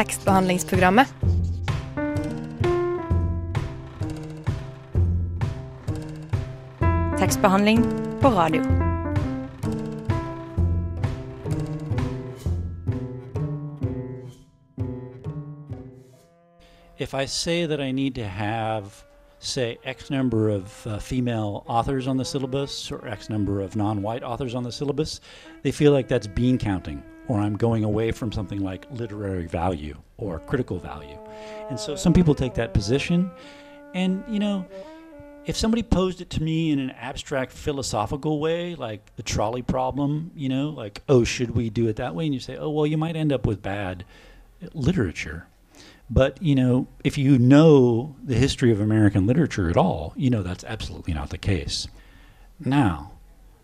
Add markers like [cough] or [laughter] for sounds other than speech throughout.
tekstbehandlingsprogrammet. Tekstbehandling på radio. If I say that I need to have, say, X number of uh, female authors on the syllabus or X number of non white authors on the syllabus, they feel like that's bean counting, or I'm going away from something like literary value or critical value. And so some people take that position. And, you know, if somebody posed it to me in an abstract philosophical way, like the trolley problem, you know, like, oh, should we do it that way? And you say, oh, well, you might end up with bad literature. But, you know, if you know the history of American literature at all, you know that's absolutely not the case. Now,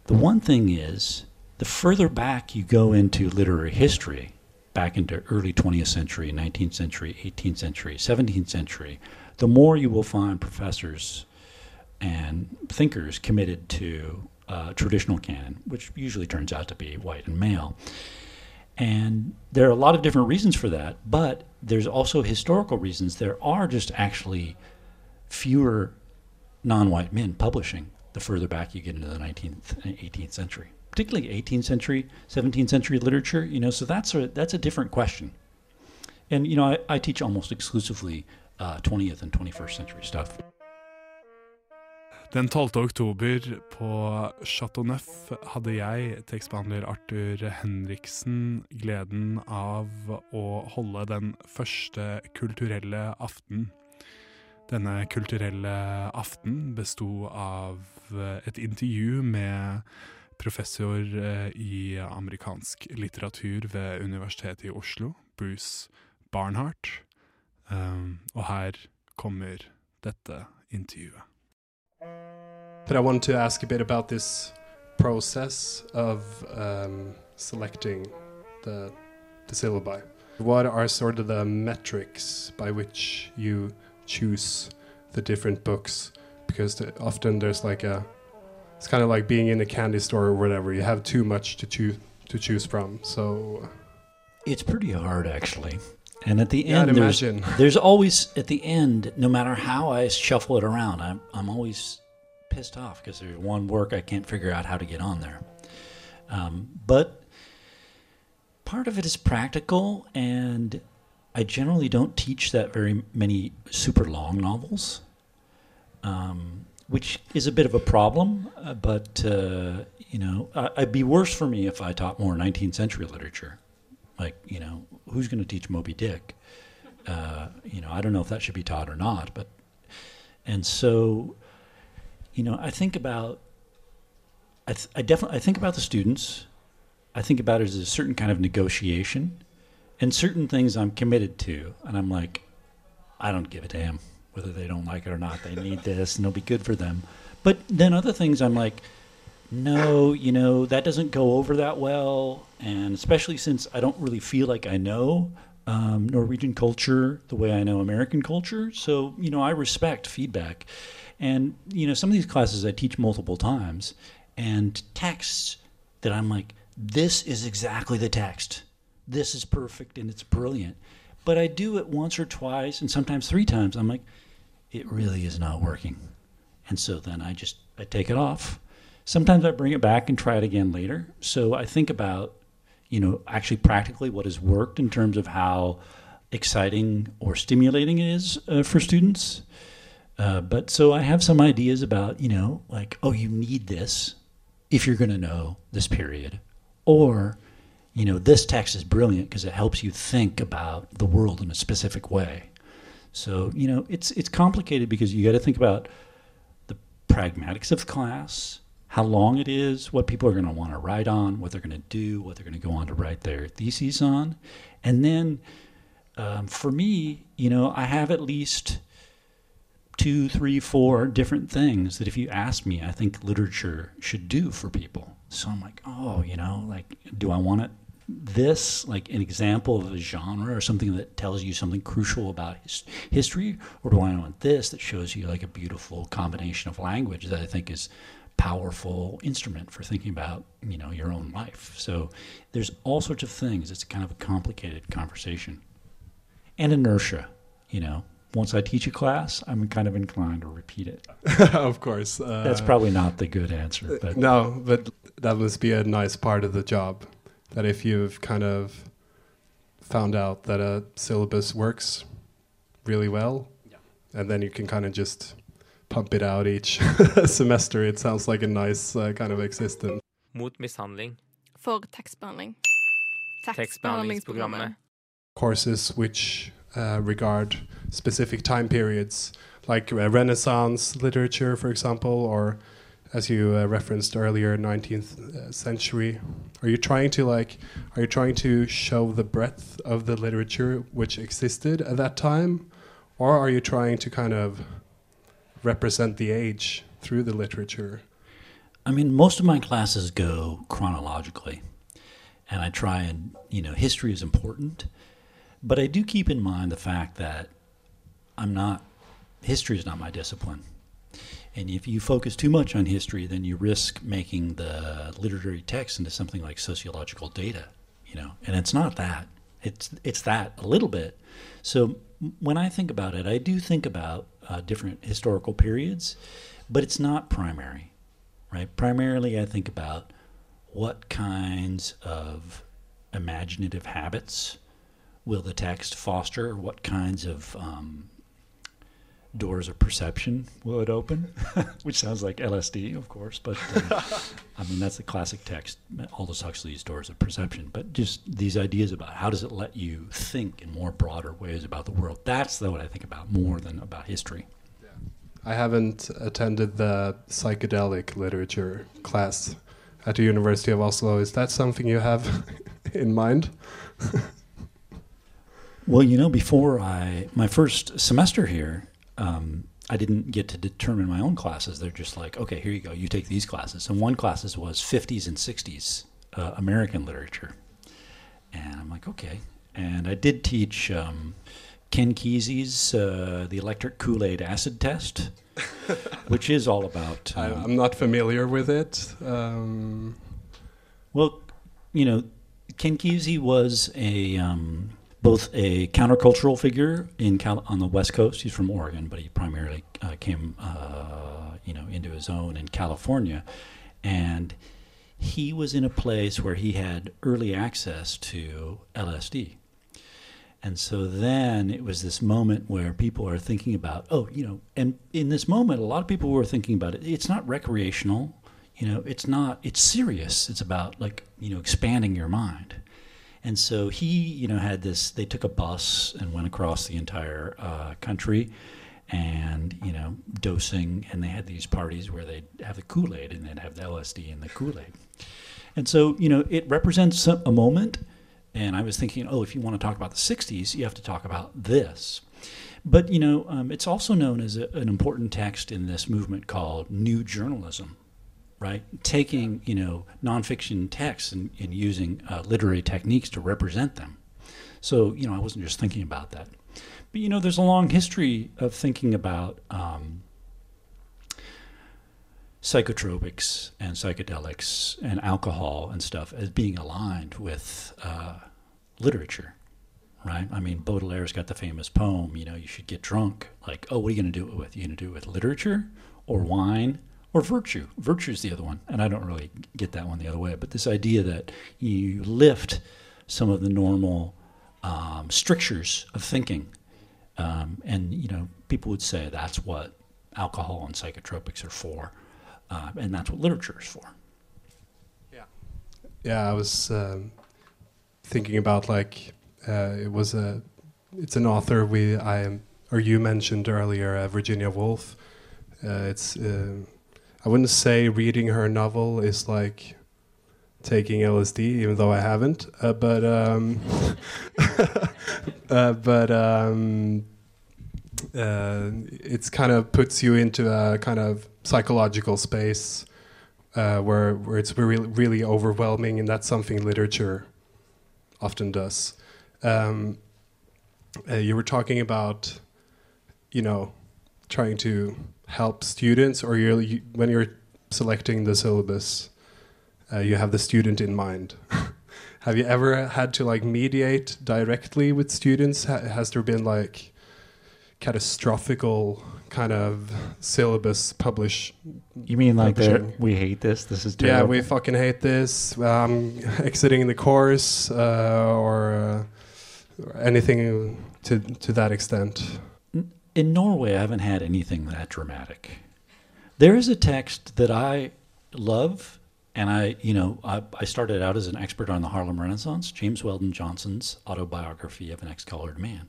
the one thing is, the further back you go into literary history, back into early 20th century, 19th century, 18th century, 17th century, the more you will find professors and thinkers committed to uh, traditional canon, which usually turns out to be white and male. And there are a lot of different reasons for that, but there's also historical reasons. There are just actually fewer non white men publishing the further back you get into the 19th and 18th century, particularly 18th century, 17th century literature. You know, so that's a, that's a different question. And, you know, I, I teach almost exclusively uh, 20th and 21st century stuff. Den 12. oktober på Chateau Neuf hadde jeg, tekstbehandler Arthur Henriksen, gleden av å holde den første kulturelle aften. Denne kulturelle aften besto av et intervju med professor eh, i amerikansk litteratur ved Universitetet i Oslo, Bruce Barnhart. Um, og her kommer dette intervjuet. But I want to ask a bit about this process of um, selecting the, the syllabi. What are sort of the metrics by which you choose the different books? Because the, often there's like a, it's kind of like being in a candy store or whatever. You have too much to choose to choose from. So It's pretty hard, actually. And at the Yeah, end, there's, [laughs] there's always, at the end, no matter how I shuffle it around, I'm, I'm always pissed off because there's one work I can't figure out how to get on there. Um, but part of it is practical, and I generally don't teach that very many super long novels, um, which is a bit of a problem. Uh, but, uh, you know, I, it'd be worse for me if I taught more 19th century literature. Like you know who's going to teach moby dick? Uh, you know i don't know if that should be taught or not but and so you know i think about i, th- I definitely i think about the students. I think about it as a certain kind of negotiation and certain things i'm committed to and i'm like i don't give a damn whether they don't like it or not they need this and it'll be good for them but then other things i'm like no, you know, that doesn't go over that well. And especially since I don't really feel like I know um, Norwegian culture the way I know American culture. So, you know, I respect feedback. And, you know, some of these classes I teach multiple times and texts that I'm like, this is exactly the text. This is perfect and it's brilliant. But I do it once or twice and sometimes three times. I'm like, it really is not working. And so then I just I take it off Sometimes I bring it back and try it again later. So I think about, you know, actually practically what has worked in terms of how exciting or stimulating it is uh, for students. Uh, but so I have some ideas about, you know, like, oh, you need this if you're going to know this period. Or, you know, this text is brilliant because it helps you think about the world in a specific way. So, you know, it's it's complicated because you got to think about the pragmatics of class, how long it is, what people are going to want to write on, what they're going to do, what they're going to go on to write their theses on. And then um, for me, you know, I have at least two, three, four different things that if you ask me, I think literature should do for people. So I'm like, oh, you know, like, do I want it this, like an example of a genre or something that tells you something crucial about his, history, or do I want this that shows you like a beautiful combination of language that I think is powerful instrument for thinking about you know your own life. So there's all sorts of things. It's kind of a complicated conversation. and inertia. You know, once I teach a class, I'm kind of inclined to repeat it. [laughs] of course. Uh, That's probably not the good answer, but no, but that must be a nice part of the job. That if you've kind of found out that a syllabus works really well, and then you can kind of just pump it out each [laughs] semester. It sounds like a nice uh, kind of existence. Mot mishandling. For tekstbehandling. Tekstbehandlingsprogrammet. Courses which uh, regard specific time periods, like uh, Renaissance literature, for example, or as you uh, referenced earlier, 19th uh, century. Are you trying to like? Are you trying to show the breadth of the literature which existed at that time, or are you trying to kind of represent the age through the literature? I mean, most of my classes go chronologically, and I try and you know, history is important, but I do keep in mind the fact that I'm not. History is not my discipline. And if you focus too much on history, then you risk making the literary text into something like sociological data, you know. And it's not that. It's it's that a little bit. So when I think about it, I do think about uh, different historical periods, but it's not primary, right? Primarily, I think about what kinds of imaginative habits will the text foster? What kinds of um, doors of perception will it open? [laughs] Which sounds like LSD, of course, but uh, [laughs] I mean that's the classic text, Aldous Huxley's Doors of Perception. But just these ideas about how does it let you think in more broader ways about the world? That's what I think about more than about history. Yeah. I haven't attended the psychedelic literature class at the University of Oslo. Is that something you have [laughs] in mind? Well, you know, before I my first semester here, um, I didn't get to determine my own classes. They're just like, okay, here you go, you take these classes. And one classes was 50s and 60s uh, American literature, and I'm like, okay. And I did teach um, Ken Kesey's uh, the electric Kool Aid acid test, [laughs] which is all about. Um, I'm not familiar with it. Um, Well, you know, Ken Kesey was a um, both a countercultural figure in Cal- on the West Coast. He's from Oregon, but he primarily uh, came, uh, you know, into his own in California, and he was in a place where he had early access to LSD. And so then it was this moment where people are thinking about, oh, you know, and in this moment, a lot of people were thinking about it. It's not recreational, you know, it's not, it's serious. It's about like, you know, expanding your mind. And so he, you know, had this, they took a bus and went across the entire uh, country and, you know, dosing. And they had these parties where they'd have the Kool Aid and they'd have the LSD and the Kool Aid. And so, you know, it represents a moment. And I was thinking, oh, if you want to talk about the 60s, you have to talk about this. But, you know, um, it's also known as a, an important text in this movement called New Journalism, right? Taking, you know, nonfiction texts and, and using uh, literary techniques to represent them. So, you know, I wasn't just thinking about that. But, you know, there's a long history of thinking about um, psychotropics and psychedelics and alcohol and stuff as being aligned with uh, literature, right? I mean, Baudelaire's got the famous poem, you know, you should get drunk. Like, oh, what are you going to do it with? You going to do it with literature or wine or virtue? Virtue is the other one. And I don't really get that one the other way. But this idea that you lift some of the normal um, strictures of thinking. Um, and, you know, people would say that's what alcohol and psychotropics are for. Uh, and that's what literature is for. yeah, yeah. I was um, thinking about like uh, it was a, it's an author we I or you mentioned earlier, uh, Virginia Woolf. Uh, it's uh, I wouldn't say reading her novel is like taking LSD, even though I haven't. Uh, but um, [laughs] uh, but um, uh, it's kind of puts you into a kind of psychological space uh, where where it's really really overwhelming, and that's something literature often does. Um, uh, you were talking about, you know, trying to help students, or you're, you, when you're selecting the syllabus, uh, you have the student in mind. [laughs] Have you ever had to like mediate directly with students? Ha- has there been like catastrophical kind of syllabus publish? You mean like we hate this? This is Yeah, we fucking hate this. I'm [laughs] exiting the course, uh, or, uh, or anything to to that extent. In Norway, I haven't had anything that dramatic. There is a text that I love, and I, you know, I, I started out as an expert on the Harlem Renaissance, James Weldon Johnson's autobiography of an ex-colored man,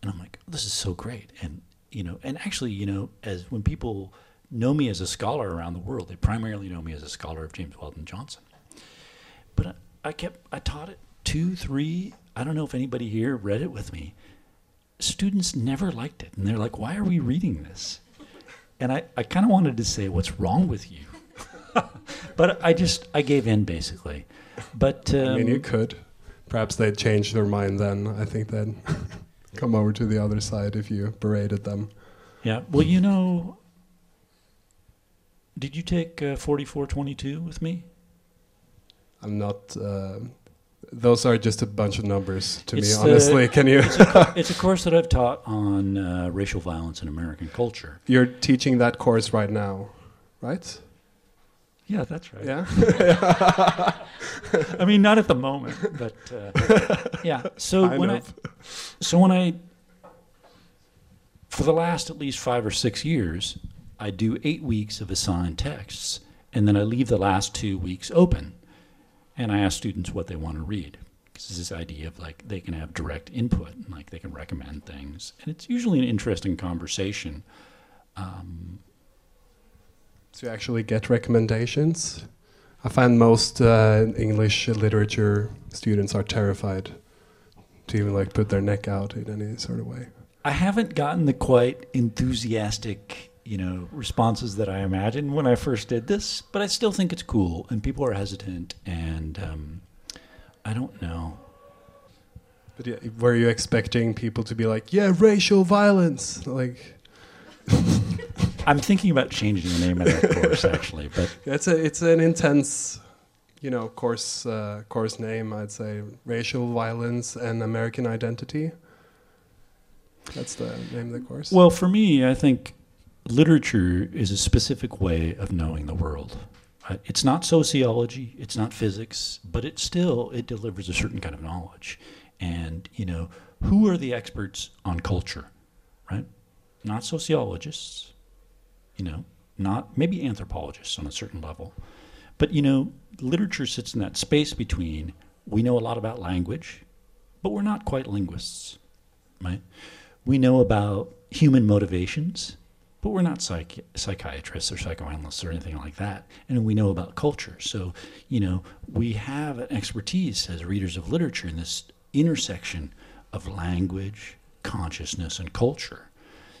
and I'm like, this is so great, and you know, and actually, you know, as when people know me as a scholar around the world, they primarily know me as a scholar of James Weldon Johnson. But I, I kept, I taught it two, three. I don't know if anybody here read it with me students never liked it. And they're like, why are we reading this? And I, I kind of wanted to say, what's wrong with you? [laughs] but I just, I gave in basically. But um, I mean, you could. Perhaps they'd change their mind then. I think they'd [laughs] come over to the other side if you berated them. yeah, well, you know, did you take uh, 4422 with me? I'm not. Uh, those are just a bunch of numbers to It's me, the- honestly. Can you? [laughs] It's a course that I've taught on uh, racial violence in American culture. You're teaching that course right now, right? Yeah, that's right. Yeah. [laughs] I mean, not at the moment, but uh, [laughs] yeah. So Kind when of. I, so when I, for the last at least five or six years, I do eight weeks of assigned texts, and then I leave the last two weeks open, and I ask students what they want to read. Because this idea of like they can have direct input, and like they can recommend things, and it's usually an interesting conversation. Um, to actually get recommendations. I find most uh, English literature students are terrified to even like put their neck out in any sort of way. I haven't gotten the quite enthusiastic, you know, responses that I imagined when I first did this, but I still think it's cool, and people are hesitant, and um, I don't know. But yeah, were you expecting people to be like, "Yeah, racial violence"? Like, [laughs] I'm thinking about changing the name of that course actually, but [laughs] it's a it's an intense, you know, course uh, course name. I'd say racial violence and American identity. That's the name of the course. well, for me, I think literature is a specific way of knowing the world. Uh, It's not sociology, it's not physics, but it still it delivers a certain kind of knowledge. And you know, who are the experts on culture, right? Not sociologists, you know, not maybe anthropologists on a certain level, but you know, literature sits in that space between we know a lot about language, but we're not quite linguists, right? We know about human motivations, but we're not psych- psychiatrists or psychoanalysts or anything like that. And we know about culture. So, you know, we have an expertise as readers of literature in this intersection of language, consciousness, and culture.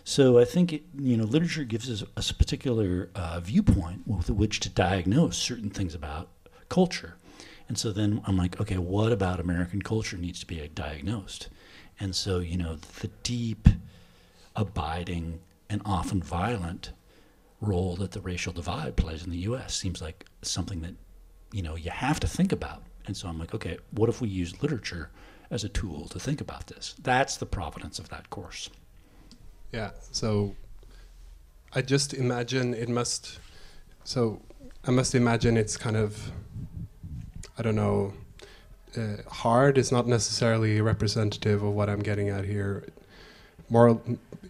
So I think it, you know literature gives us a particular uh, viewpoint with which to diagnose certain things about culture, and so then I'm like, okay, what about American culture needs to be diagnosed? And so you know the deep, abiding, and often violent role that the racial divide plays in the U.S. seems like something that you know you have to think about. And so I'm like, okay, what if we use literature as a tool to think about this? That's the providence of that course. Yeah. So I just imagine it must. So I must imagine it's kind of. I don't know. Uh, hard is not necessarily representative of what I'm getting at here. More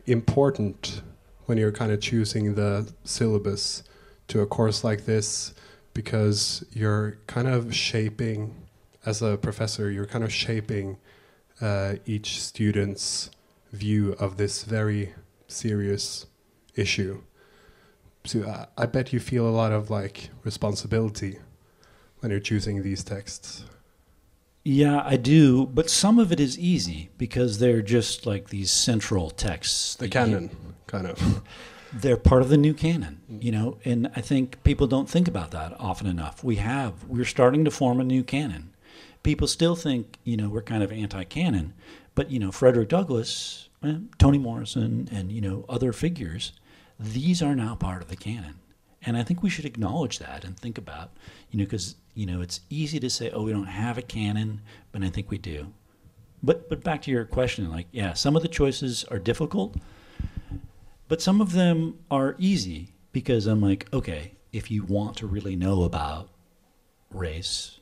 important when you're kind of choosing the syllabus to a course like this because you're kind of shaping, as a professor, you're kind of shaping uh, each student's view of this very serious issue. So I, I bet you feel a lot of like responsibility when you're choosing these texts. Yeah, I do, but some of it is easy because they're just like these central texts. The that you- canon, kind of. [laughs] they're part of the new canon, you know, and I think people don't think about that often enough. We have, we're starting to form a new canon. People still think, you know, we're kind of anti canon, but, you know, Frederick Douglass, eh, Toni Morrison, and, you know, other figures, these are now part of the canon. And I think we should acknowledge that and think about, you know, because you know, it's easy to say, oh, we don't have a canon, but I think we do. But but back to your question, like, yeah, some of the choices are difficult, but some of them are easy because I'm like, okay, if you want to really know about race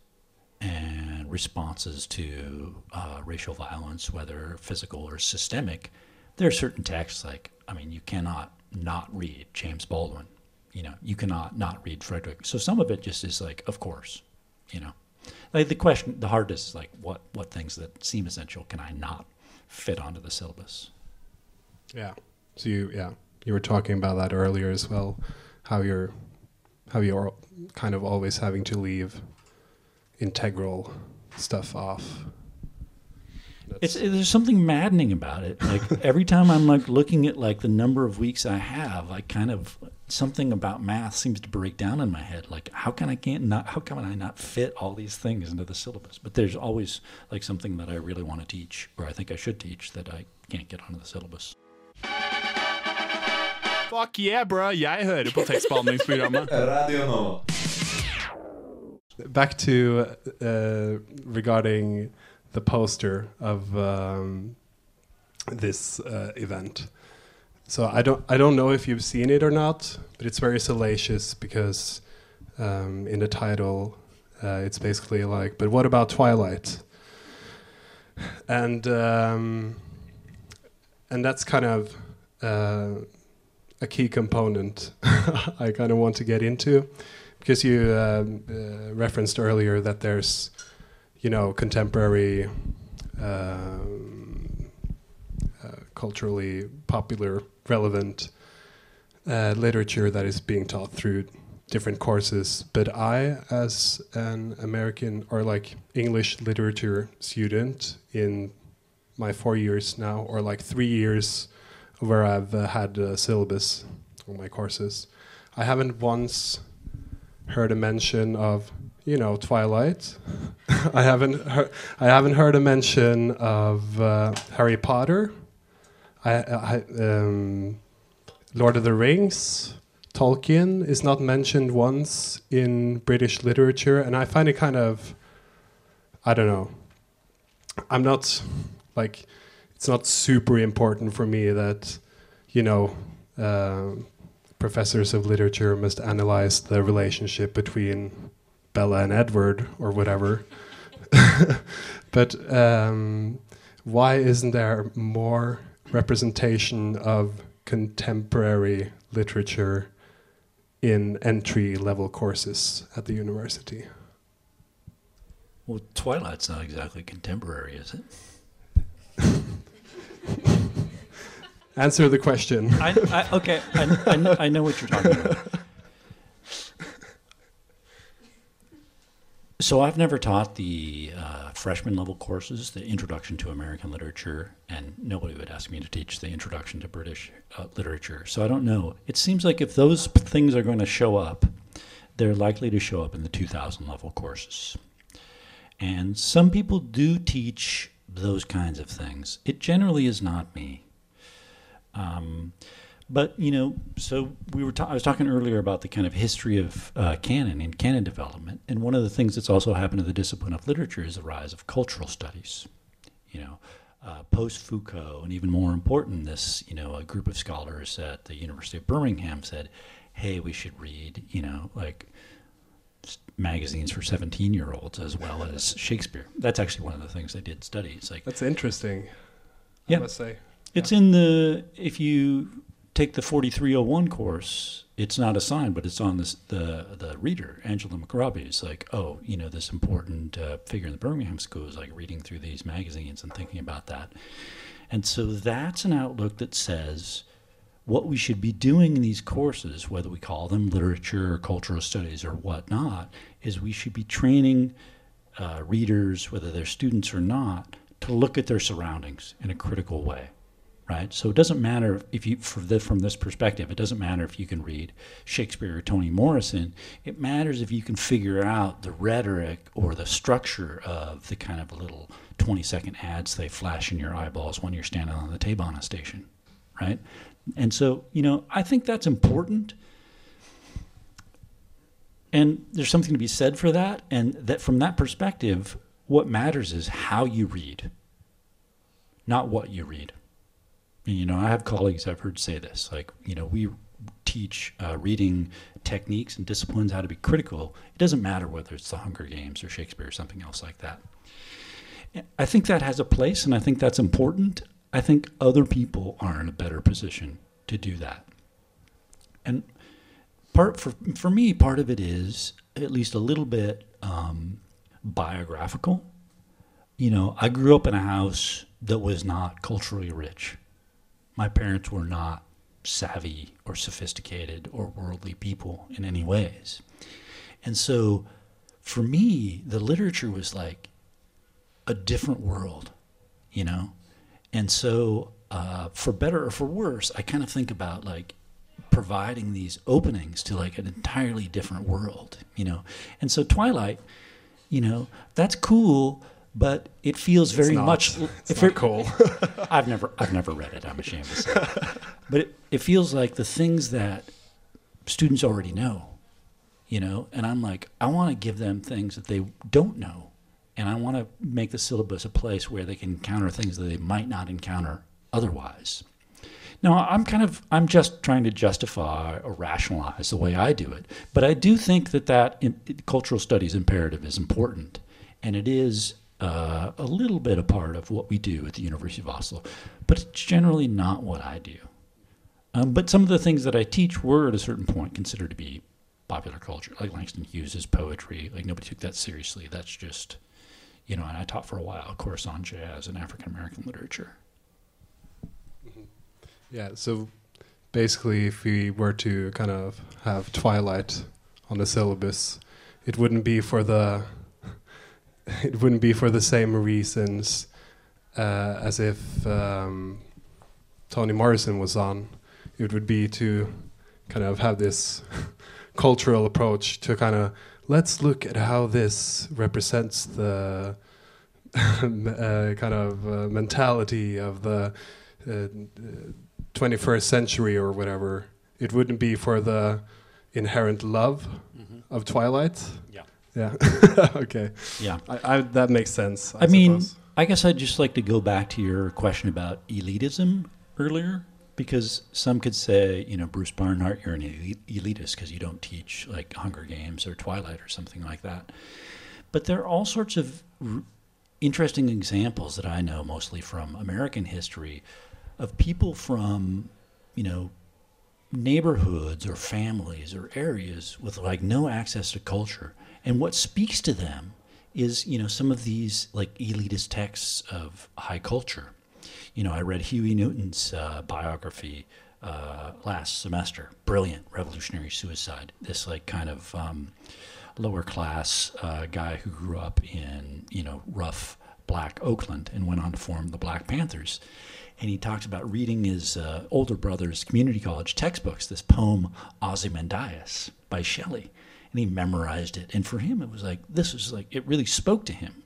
and responses to uh, racial violence, whether physical or systemic, there are certain texts like, I mean, you cannot not read James Baldwin. You know, you cannot not read Frederick. So some of it just is like, of course, you know. Like the question, the hardest is like, what what things that seem essential can I not fit onto the syllabus? Yeah. So you, yeah, you were talking about that earlier as well, how you're, how you're kind of always having to leave integral stuff off. It's there's something maddening about it. Like every time I'm like looking at like the number of weeks I have, I kind of something about math seems to break down in my head. Like how can I can't not how can I not fit all these things into the syllabus? But there's always like something that I really want to teach or I think I should teach that I can't get onto the syllabus. Fuck yeah, bro! yeah i heard Jeg hører på tekstbehandlingsprogrammet. Radio Nova. Back to uh, regarding the poster of um, this uh, event. So I don't I don't know if you've seen it or not, but it's very salacious because um, in the title uh, it's basically like, but what about Twilight? And um, and that's kind of uh, a key component [laughs] I kind of want to get into because you um, uh, referenced earlier that there's you know contemporary um, uh, culturally popular relevant uh, literature that is being taught through different courses. But i as an american or like english literature student in my four years now or like three years where i've uh, had a syllabus on my courses i haven't once heard a mention of you know twilight. [laughs] I haven't heard i haven't heard a mention of uh, harry potter I, I, um, Lord of the Rings, Tolkien is not mentioned once in British literature, and I find it kind of, I don't know. I'm not like, it's not super important for me that, you know, uh, professors of literature must analyze the relationship between Bella and Edward or whatever. [laughs] but um, why isn't there more? Representation of contemporary literature in entry level courses at the university? Well, Twilight's not exactly contemporary, is it? [laughs] Answer the question. I, I, okay, I, I, know, I know what you're talking about. [laughs] So I've never taught the uh, freshman level courses, the Introduction to American Literature, and nobody would ask me to teach the Introduction to British uh, Literature. So I don't know. It seems like if those things are going to show up, they're likely to show up in the 2000 level courses. And some people do teach those kinds of things. It generally is not me. Um, but you know, so we were. Ta- I was talking earlier about the kind of history of uh, canon and canon development, and one of the things that's also happened to the discipline of literature is the rise of cultural studies. You know, uh, post Foucault, and even more important, this you know a group of scholars at the University of Birmingham said, "Hey, we should read you know like." magazines for 17 year olds as well as [laughs] Shakespeare. That's actually one of the things they did study. It's like That's interesting. Yeah. I must say. it's in the if you take the 4301 course, it's not assigned, but it's on this, the the reader, Angela McRobbie. It's like, oh, you know, this important uh, figure in the Birmingham School is like reading through these magazines and thinking about that. And so that's an outlook that says what we should be doing in these courses, whether we call them literature or cultural studies or whatnot, is we should be training uh, readers, whether they're students or not, to look at their surroundings in a critical way right? So it doesn't matter if you, the, from this perspective, it doesn't matter if you can read Shakespeare or Toni Morrison. It matters if you can figure out the rhetoric or the structure of the kind of little 20 second ads they flash in your eyeballs when you're standing on the T-Bana station, right? And so, you know, I think that's important. And there's something to be said for that. And that from that perspective, what matters is how you read, not what you read. You know, I have colleagues I've heard say this, like, you know, we teach uh, reading techniques and disciplines how to be critical. It doesn't matter whether it's the Hunger Games or Shakespeare or something else like that. I think that has a place, and I think that's important. I think other people are in a better position to do that. And part for for me, part of it is at least a little bit um, biographical. You know, I grew up in a house that was not culturally rich. My parents were not savvy or sophisticated or worldly people in any ways. And so for me, the literature was like a different world, you know? And so, uh, for better or for worse, I kind of think about like providing these openings to like an entirely different world, you know? And so, Twilight, you know, that's cool, but it feels very not, much. It's if not cool. [laughs] I've never, I've never read it. I'm ashamed to say, [laughs] but it, it feels like the things that students already know, you know. And I'm like, I want to give them things that they don't know, and I want to make the syllabus a place where they can encounter things that they might not encounter otherwise. Now, I'm kind of I'm just trying to justify or rationalize the way I do it, but I do think that that in, cultural studies imperative is important, and it is uh, a little bit a part of what we do at the University of Oslo, but it's generally not what I do. Um, but some of the things that I teach were at a certain point considered to be popular culture, like Langston Hughes's poetry. Like nobody took that seriously. That's just, you know. And I taught for a while a course on jazz and African American literature. Mm-hmm. Yeah. So basically, if we were to kind of have Twilight on the syllabus, it wouldn't be for the [laughs] it wouldn't be for the same reasons uh, as if um, Toni Morrison was on. It would be to kind of have this [laughs] cultural approach to kind of let's look at how this represents the [laughs] uh, kind of uh, mentality of the 21st uh, century or whatever. It wouldn't be for the inherent love mm -hmm. of Twilight. Yeah. Yeah. [laughs] okay. Yeah. I, I, that makes sense. I, I mean, I guess I'd just like to go back to your question about elitism earlier, because some could say, you know, Bruce Barnhart, you're an elitist because you don't teach like Hunger Games or Twilight or something like that. But there are all sorts of r- interesting examples that I know, mostly from American history, of people from, you know, neighborhoods or families or areas with like no access to culture and what speaks to them is, you know, some of these like elitist texts of high culture. You know, I read Huey Newton's uh, biography uh, last semester. Brilliant, revolutionary suicide. This like kind of um, lower class uh, guy who grew up in you know rough black Oakland and went on to form the Black Panthers. And he talks about reading his uh, older brother's community college textbooks, this poem Ozymandias by Shelley and he memorized it. And for him, it was like, this was like, it really spoke to him.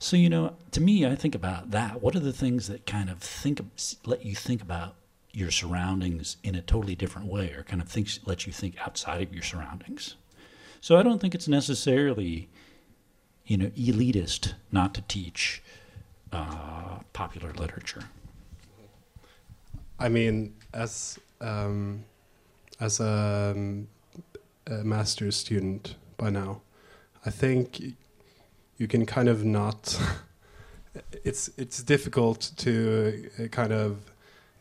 So, you know, to me, I think about that. What are the things that kind of think, let you think about your surroundings in a totally different way or kind of thinks, let you think outside of your surroundings? So I don't think it's necessarily, you know, elitist not to teach uh, popular literature. I mean, as um, as a um, a master's student by now, I think you can kind of not. [laughs] it's it's difficult to uh, kind of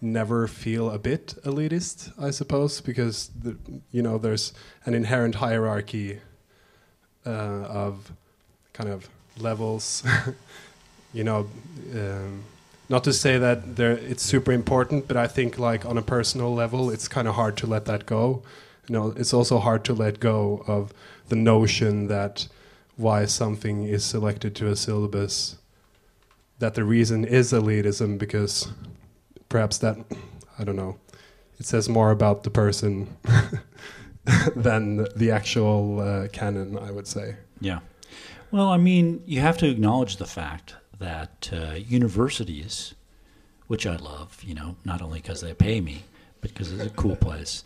never feel a bit elitist, I suppose, because the, you know there's an inherent hierarchy uh, of kind of levels. [laughs] you know, um, not to say that it's super important, but I think like on a personal level, it's kind of hard to let that go you know, it's also hard to let go of the notion that why something is selected to a syllabus, that the reason is elitism because perhaps that, I don't know, it says more about the person [laughs] than the actual uh, canon, I would say. Yeah. Well, I mean, you have to acknowledge the fact that uh, universities, which I love, you know, not only because they pay me, but because it's a cool [laughs] place,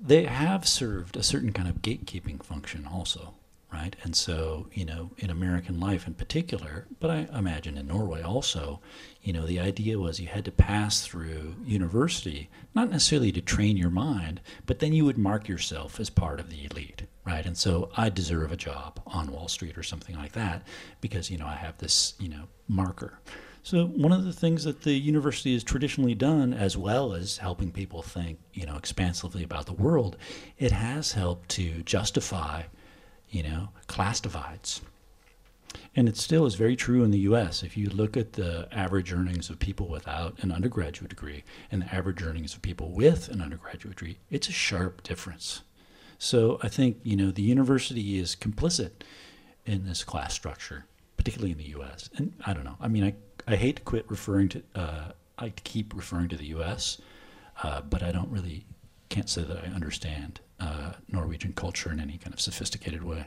they have served a certain kind of gatekeeping function also, right? And so, you know, in American life in particular, but I imagine in Norway also, you know, the idea was you had to pass through university, not necessarily to train your mind, but then you would mark yourself as part of the elite, right? And so I deserve a job on Wall Street or something like that because, you know, I have this, you know, marker. So one of the things that the university has traditionally done, as well as helping people think, you know, expansively about the world, it has helped to justify, you know, class divides. And it still is very true in the U.S. If you look at the average earnings of people without an undergraduate degree and the average earnings of people with an undergraduate degree, it's a sharp difference. So I think you know the university is complicit in this class structure, particularly in the U.S. And I don't know. I mean, I I hate to quit referring to. Uh, I keep referring to the U.S., uh, but I don't really can't say that I understand uh, Norwegian culture in any kind of sophisticated way.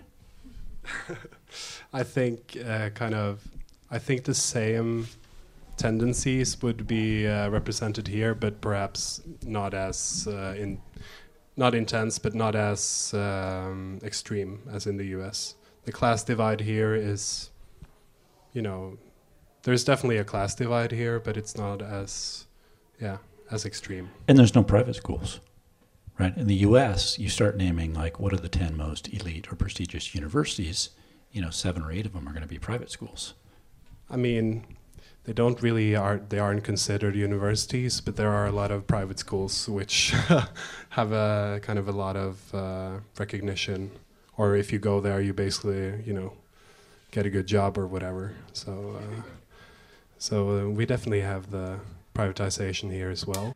[laughs] I think uh, kind of. I think the same tendencies would be uh, represented here, but perhaps not as uh, in, not intense, but not as um, extreme as in the U.S. The class divide here is, you know, there's definitely a class divide here, but it's not as, yeah, as extreme. And there's no private schools, right? In the U.S., you start naming like what are the ten most elite or prestigious universities. You know, seven or eight of them are going to be private schools. I mean, they don't really are they aren't considered universities, but there are a lot of private schools which [laughs] have a kind of a lot of uh, recognition. Or if you go there, you basically you know get a good job or whatever. So. Uh, so uh, we definitely have the privatization here as well.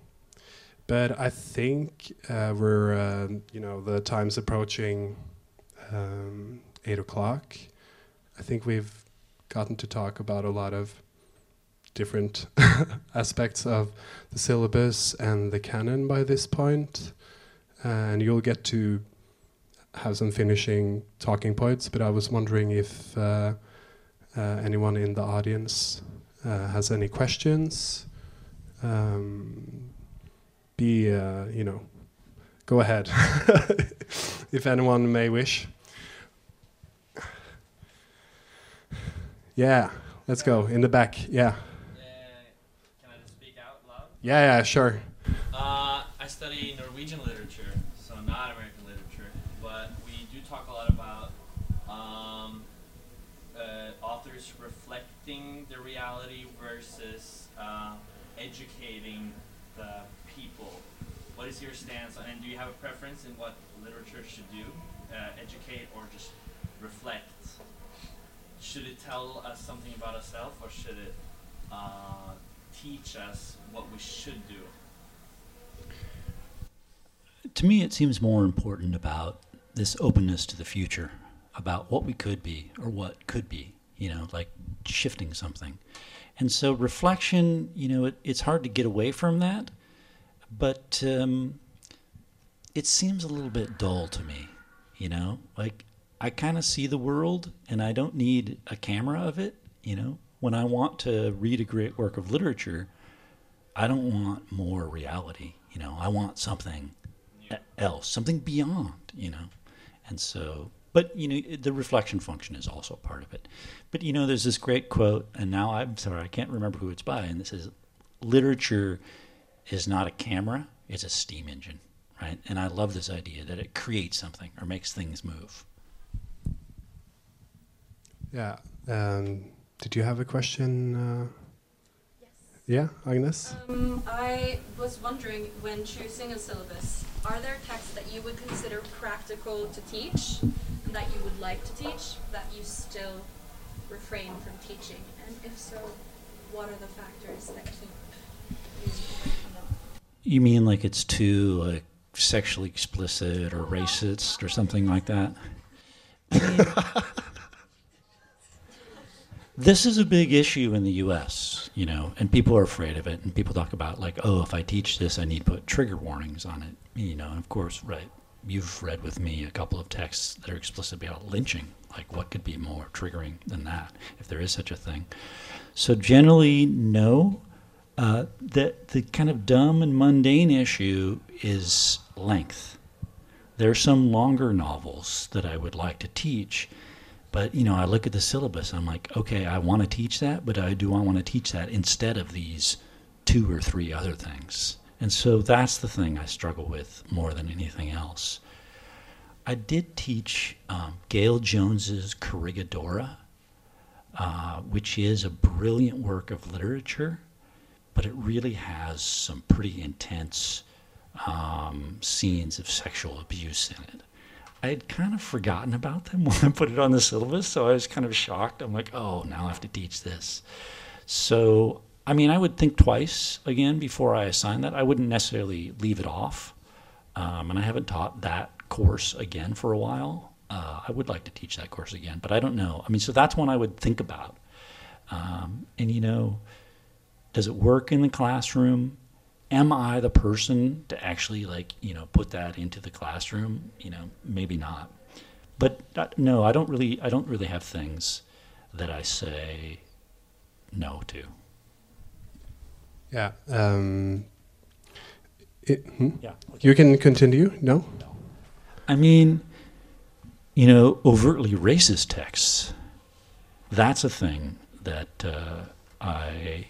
but I think uh, we're, uh, you know, the time's approaching um, eight o'clock. I think we've gotten to talk about a lot of different [laughs] aspects of the syllabus and the canon by this point, and you'll get to have some finishing talking points. But I was wondering if uh, uh, anyone in the audience uh, has any questions. Um, be uh, you know, go ahead [laughs] if anyone may wish. Yeah, let's go in the back. Yeah. Can I just speak out loud? Yeah, yeah, sure. Uh, I study Norwegian literature, so not American literature, but we do talk a lot about um, uh, authors reflecting the reality versus uh, educating the people. What is your stance on, and do you have a preference in what literature should do? Uh, educate or just reflect? Should it tell us something about ourselves, or should it uh, teach us what we should do? To me, it seems more important about this openness to the future, about what we could be or what could be, you know, like shifting something. And so, reflection, you know, it, it's hard to get away from that, but um, it seems a little bit dull to me, you know? Like, I kind of see the world and I don't need a camera of it, you know? When I want to read a great work of literature, I don't want more reality, you know? I want something else, something beyond, you know? And so, but, you know, the reflection function is also part of it. But, you know, there's this great quote, and now I'm sorry, I can't remember who it's by, and this is literature is not a camera, it's a steam engine, right? And I love this idea that it creates something or makes things move. Yeah. Um, did you have a question? Uh, yeah, Agnes? Um, I was wondering, when choosing a syllabus, are there texts that you would consider practical to teach and that you would like to teach that you still refrain from teaching? And if so, what are the factors that keep you away from them? You mean like it's too like sexually explicit or racist or something like that? [laughs] This is a big issue in the U.S. You know, and people are afraid of it, and people talk about like, oh, if I teach this, I need to put trigger warnings on it. You know, and of course, right? You've read with me a couple of texts that are explicit about lynching. Like, what could be more triggering than that, if there is such a thing? So generally, no. Uh, the the kind of dumb and mundane issue is length. There are some longer novels that I would like to teach, but you know, I look at the syllabus. I'm like, okay, I want to teach that, but I do I want to teach that instead of these two or three other things. And so that's the thing I struggle with more than anything else. I did teach um, Gayl Jones's Corregidora, uh, which is a brilliant work of literature, but it really has some pretty intense um, scenes of sexual abuse in it. I had kind of forgotten about them [laughs] when I put it on the syllabus, so I was kind of shocked. I'm like, oh, now I have to teach this. So, I mean, I would think twice again before I assign that. I wouldn't necessarily leave it off. Um, and I haven't taught that course again for a while. Uh, I would like to teach that course again, but I don't know. I mean, so that's one I would think about. Um, and, you know, does it work in the classroom? Am I the person to actually, like, you know, put that into the classroom? You know, maybe not. But uh, no, I don't really, I don't really have things that I say no to. Yeah. Um, it, hmm? Yeah. You can continue. No. I mean, you know, overtly racist texts. That's a thing that uh, I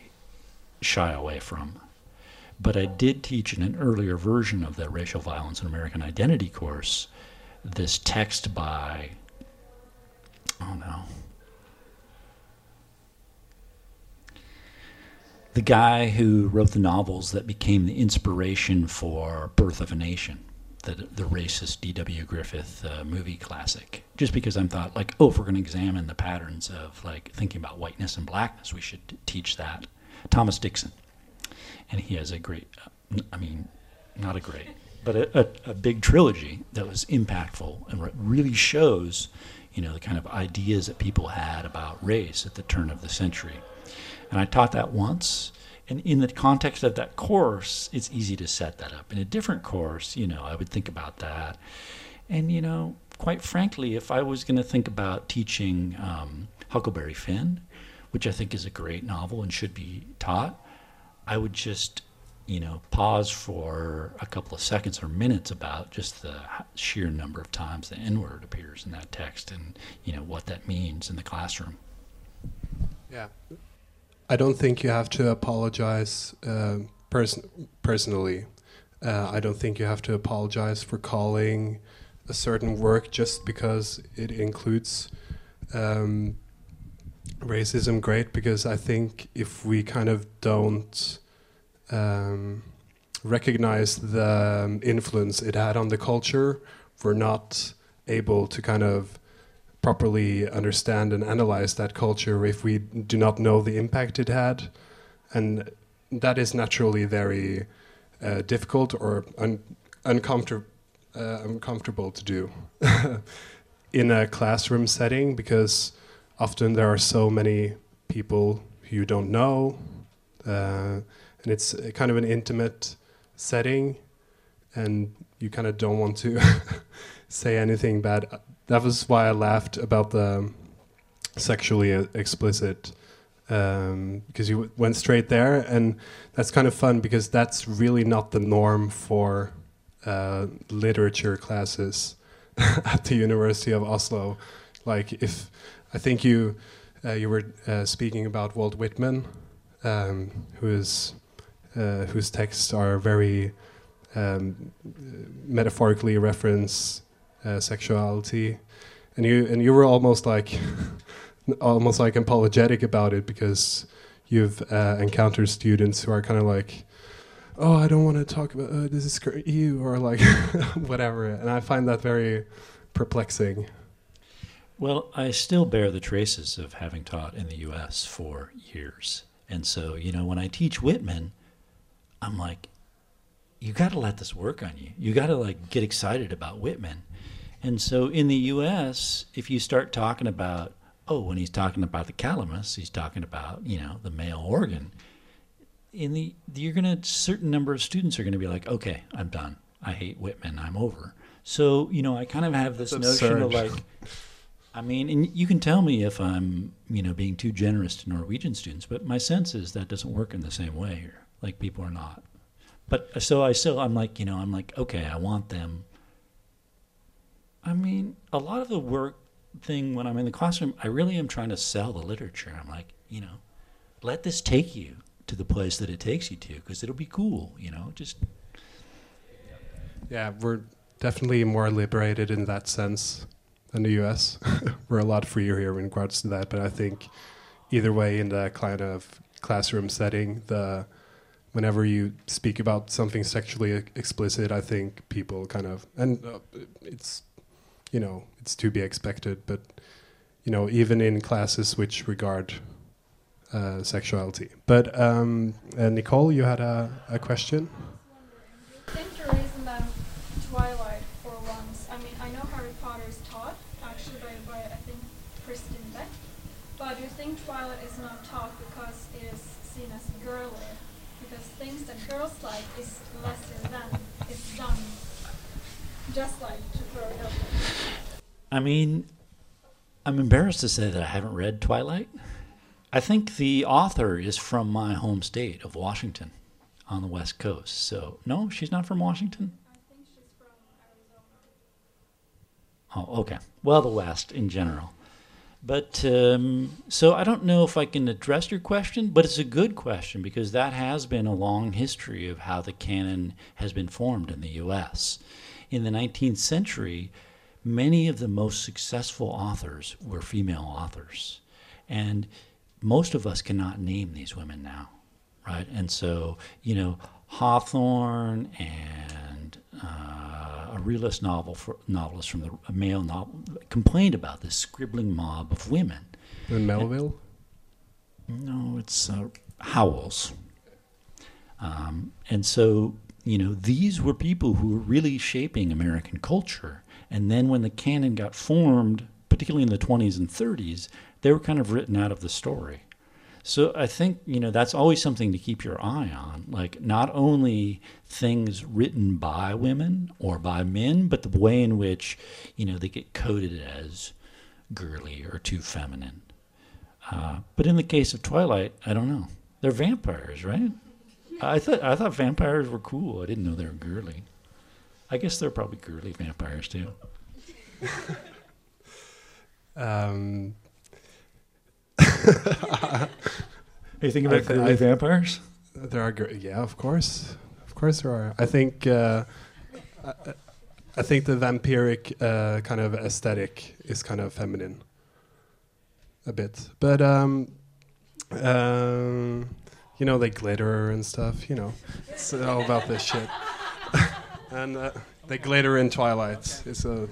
shy away from. But I did teach in an earlier version of the Racial Violence and American Identity course this text by, oh no, the guy who wrote the novels that became the inspiration for Birth of a Nation, the, the racist D.W. Griffith uh, movie classic. Just because I'm thought, like, oh, if we're going to examine the patterns of, like, thinking about whiteness and blackness, we should teach that. Thomas Dixon. And he has a great, uh, I mean, not a great, but a, a, a big trilogy that was impactful and really shows, you know, the kind of ideas that people had about race at the turn of the century. And I taught that once. And in the context of that course, it's easy to set that up. In a different course, you know, I would think about that. And, you know, quite frankly, if I was going to think about teaching um, Huckleberry Finn, which I think is a great novel and should be taught, I would just, you know, pause for a couple of seconds or minutes about just the sheer number of times the N word appears in that text and, you know, what that means in the classroom. Yeah. I don't think you have to apologize uh, pers- personally. Uh, I don't think you have to apologize for calling a certain work just because it includes um, racism great. Because I think if we kind of don't um, recognize the um, influence it had on the culture, we're not able to kind of properly understand and analyze that culture if we do not know the impact it had. And that is naturally very uh, difficult or un- uncomfortable, uh, uncomfortable to do [laughs] in a classroom setting because often there are so many people who you don't know. Uh, and it's kind of an intimate setting, and you kind of don't want to [laughs] say anything bad that was why I laughed about the sexually explicit um, because you went straight there, and that's kind of fun because that's really not the norm for uh, literature classes [laughs] at the University of Oslo. Like if I think you uh, you were uh, speaking about Walt Whitman, um, uh, whose texts are very um, metaphorically reference uh, sexuality, and you and you were almost like [laughs] almost like apologetic about it because you've uh, encountered students who are kind of like, oh, I don't want to talk about uh, this is you or like [laughs] whatever, and I find that very perplexing. Well, I still bear the traces of having taught in the U.S. for years, and so you know when I teach Whitman, I'm like, you got to let this work on you. You got to like get excited about Whitman. And so in the U.S., if you start talking about, oh, when he's talking about the calamus, he's talking about you know the male organ. In the you're gonna certain number of students are gonna be like, okay, I'm done. I hate Whitman. I'm over. So you know, I kind of have this That's notion of like, I mean, and you can tell me if I'm you know being too generous to Norwegian students, but my sense is that doesn't work in the same way here. Like people are not. But uh, so I still I'm like you know I'm like okay I want them. I mean, a lot of the work thing when I'm in the classroom, I really am trying to sell the literature. I'm like, you know, let this take you to the place that it takes you to because it'll be cool, you know, just Yeah, we're definitely more liberated in that sense than the US. [laughs] we're a lot freer here in regards to that, but I think either way in the kind of classroom setting, the whenever you speak about something sexually explicit, I think people kind of and uh, it's you know, it's to be expected, but you know, even in classes which regard uh, sexuality. But um, uh, Nicole, you had a, a question. I think the reason that Twilight for once, I mean, I know Harry Potter is taught, actually by, by I think, Kristen Beck, but do you think Twilight is not taught because it is seen as girly? Because things that girls like is lesser than, it's done. Just like to throw it. I mean, I'm embarrassed to say that I haven't read Twilight. I think the author is from my home state of Washington on the West Coast. So, no, she's not from Washington? I think she's from Arizona. Oh, okay. Well, the West in general. But um, so I don't know if I can address your question, but it's a good question because that has been a long history of how the canon has been formed in the U.S. In the 19th century, many of the most successful authors were female authors. And most of us cannot name these women now, right? And so, you know, Hawthorne and uh, a realist novel for, novelist from the a male novel complained about this scribbling mob of women. In Melville? No, it's uh, Howells. Um, and so, you know, these were people who were really shaping American culture. And then when the canon got formed, particularly in the 20s and 30s, they were kind of written out of the story. So I think, you know, that's always something to keep your eye on. Like, not only things written by women or by men, but the way in which, you know, they get coded as girly or too feminine. Uh, but in the case of Twilight, I don't know. They're vampires, right? I thought I thought vampires were cool. I didn't know they were girly. I guess they're probably girly vampires too. [laughs] Um, Are you thinking about I- vampires? There are, yeah, of course, of course there are. I think, uh, I, I think the vampiric uh, kind of aesthetic is kind of feminine, a bit. But um, um, you know, they glitter and stuff. You know, it's all about this shit. [laughs] and uh, they glitter in Twilight. It's a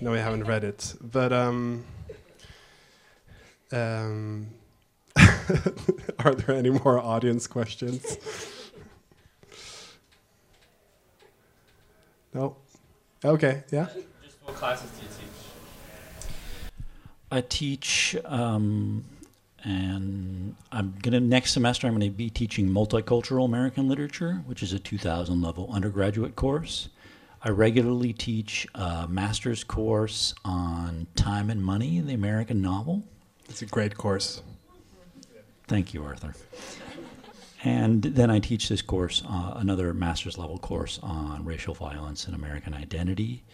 no, I haven't read it, but um, um, [laughs] are there any more audience questions? [laughs] no. Okay. Yeah. Just what classes do you teach? I teach, um, and I'm gonna next semester. I'm gonna be teaching multicultural American literature, which is a 2,000 level undergraduate course. I regularly teach a master's course on time and money in the American novel. It's a great course. Thank you, Arthur. And then I teach this course, uh, another master's level course on racial violence and American identity.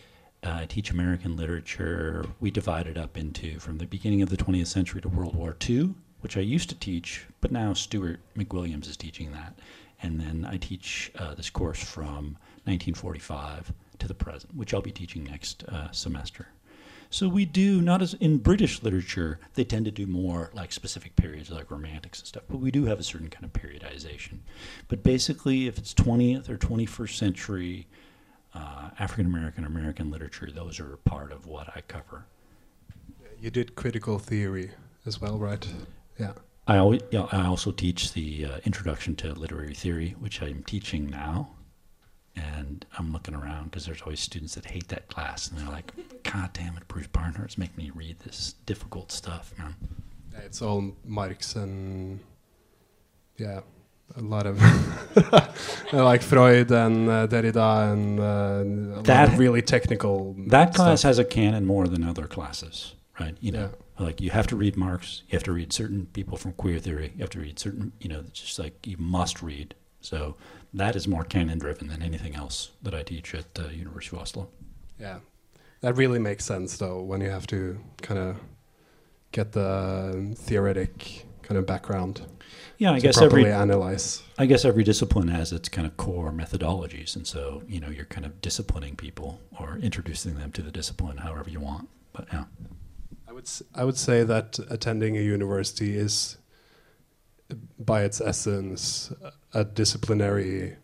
Uh, I teach American literature. We divide it up into from the beginning of the 20th century to World War II, which I used to teach, but now Stuart McWilliams is teaching that. And then I teach uh, this course from 1945 to the present, which I'll be teaching next uh, semester. So we do not as in British literature, they tend to do more like specific periods, like romantics and stuff. But we do have a certain kind of periodization. But basically, if it's 20th or 21st century uh, African American American literature, those are part of what I cover. You did critical theory as well, right? Yeah. I always, yeah, I also teach the uh, introduction to literary theory, which I'm teaching now. And I'm looking around because there's always students that hate that class, and they're like, "God damn it, Bruce Barnhart's making me read this difficult stuff, man." Yeah, it's all Marx and yeah, a lot of [laughs] like Freud and uh, Derrida and uh, That- really technical. That class stuff. has a canon more than other classes, right? You know, like you have to read Marx, you have to read certain people from queer theory, you have to read certain, you know, it's just like you must read. So that is more canon driven than anything else that I teach at uh, University of Oslo. Yeah, that really makes sense though when you have to kind of get the theoretic kind of background. Yeah, I guess properly every analyze. I guess every discipline has its kind of core methodologies, and so you know you're kind of disciplining people or introducing them to the discipline however you want. But yeah, I would I would say that attending a university is, by its essence, a disciplinary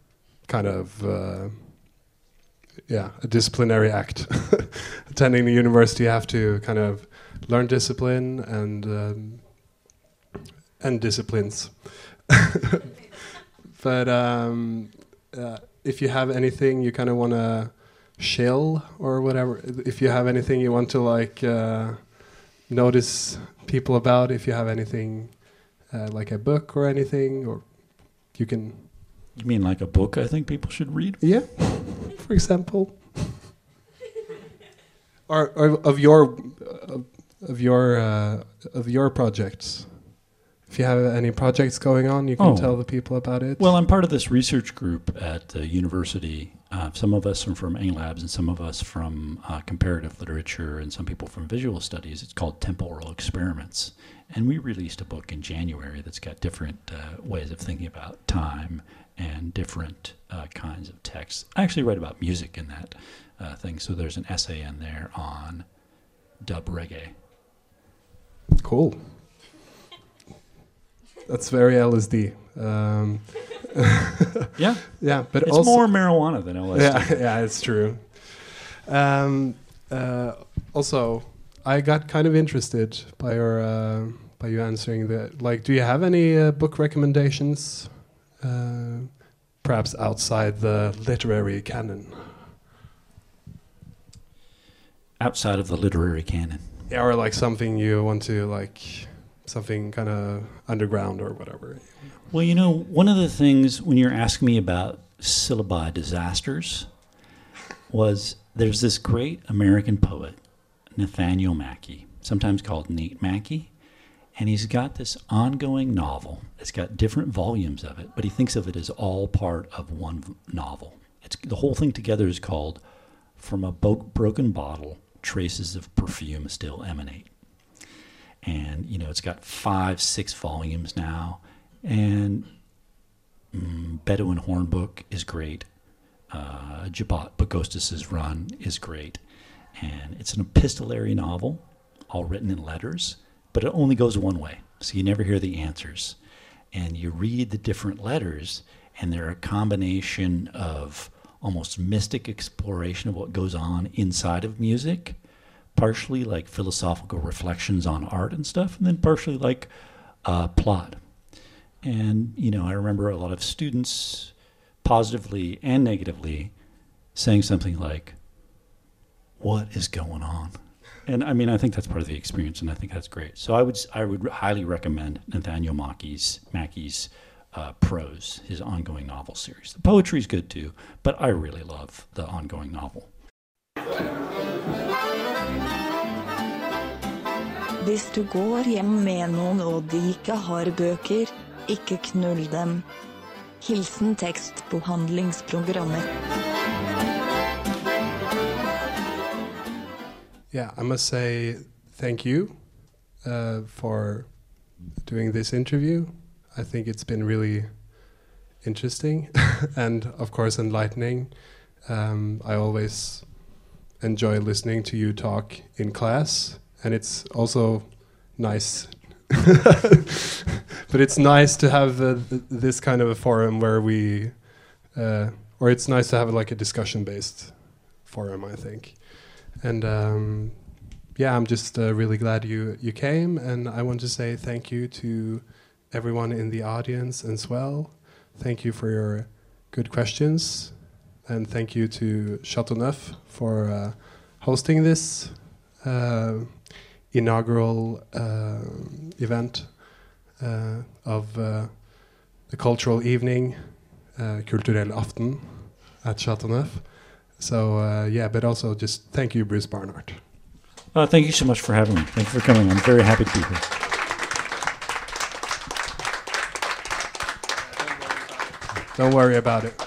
kind of uh, yeah a disciplinary act. [laughs] attending the university, you have to kind of learn discipline and um, and disciplines. [laughs] but um, uh, if you have anything you kind of want to shill or whatever, if you have anything you want to like uh, notice people about, if you have anything uh, like a book or anything, or you can. you mean like a book? I think people should read. Yeah, for example. or, or of your of, of your uh, of your projects. If you have any projects going on, you can Oh. tell the people about it. Well, I'm part of this research group at the university. Uh, some of us are from A Labs, and some of us from uh, comparative literature, and some people from visual studies. It's called Temporal Experiments, and we released a book in January that's got different uh, ways of thinking about time and different uh, kinds of texts. I actually write about music in that uh, thing, so there's an essay in there on dub reggae. Cool. That's very LSD. Um, [laughs] Yeah. yeah, but It's also more marijuana than LSD. Yeah, [laughs] yeah, it's true. Um, uh, also, I got kind of interested by your uh, by you answering that. Like, do you have any uh, book recommendations, uh, perhaps outside the literary canon? Outside of the literary canon. Yeah, or like something you want to like, something kind of underground or whatever. Well, you know, one of the things when you're asking me about syllabi disasters was there's this great American poet, Nathaniel Mackey, sometimes called Nate Mackey, and he's got this ongoing novel. It's got different volumes of it, but he thinks of it as all part of one novel. It's the whole thing together is called "From a Bo- Broken Bottle: Traces of Perfume Still Emanate." and you know it's got five six volumes now and mm, bedouin hornbook is great uh, Djbot Baghostus's run is great and it's an epistolary novel all written in letters but it only goes one way so you never hear the answers and you read the different letters and they're a combination of almost mystic exploration of what goes on inside of music partially like philosophical reflections on art and stuff, and then partially like uh, plot. And, you know, I remember a lot of students, positively and negatively, saying something like, What is going on? And I mean, I think that's part of the experience, and I think that's great. So I would, I would highly recommend Nathaniel Mackey's, Mackey's uh, prose, his ongoing novel series. The poetry is good too, but I really love the ongoing novel. Hvis du går hjem med noen og de ikke har bøker, ikke knull dem. Hilsen tekstbehandlingsprogrammet. Yeah, I must say thank you uh, for doing this interview. I think it's been really interesting [laughs] and, of course, enlightening. Um, I always enjoy listening to you talk in class, and it's also nice. [laughs] but it's nice to have uh, th- this kind of a forum where we, uh, or it's nice to have like a discussion based forum, I think and um, yeah, I'm just uh, really glad you you came, and I want to say thank you to everyone in the audience as well. Thank you for your good questions. and thank you to Chateau Neuf for uh, hosting this uh, inaugural uh, event uh, of uh, the cultural evening, Kulturell Aften at Chateau Neuf. So uh, yeah, but also just thank you, Bruce Barnhart. Uh, thank you so much for having me. Thank you for coming. I'm very happy to be here. Don't worry about it.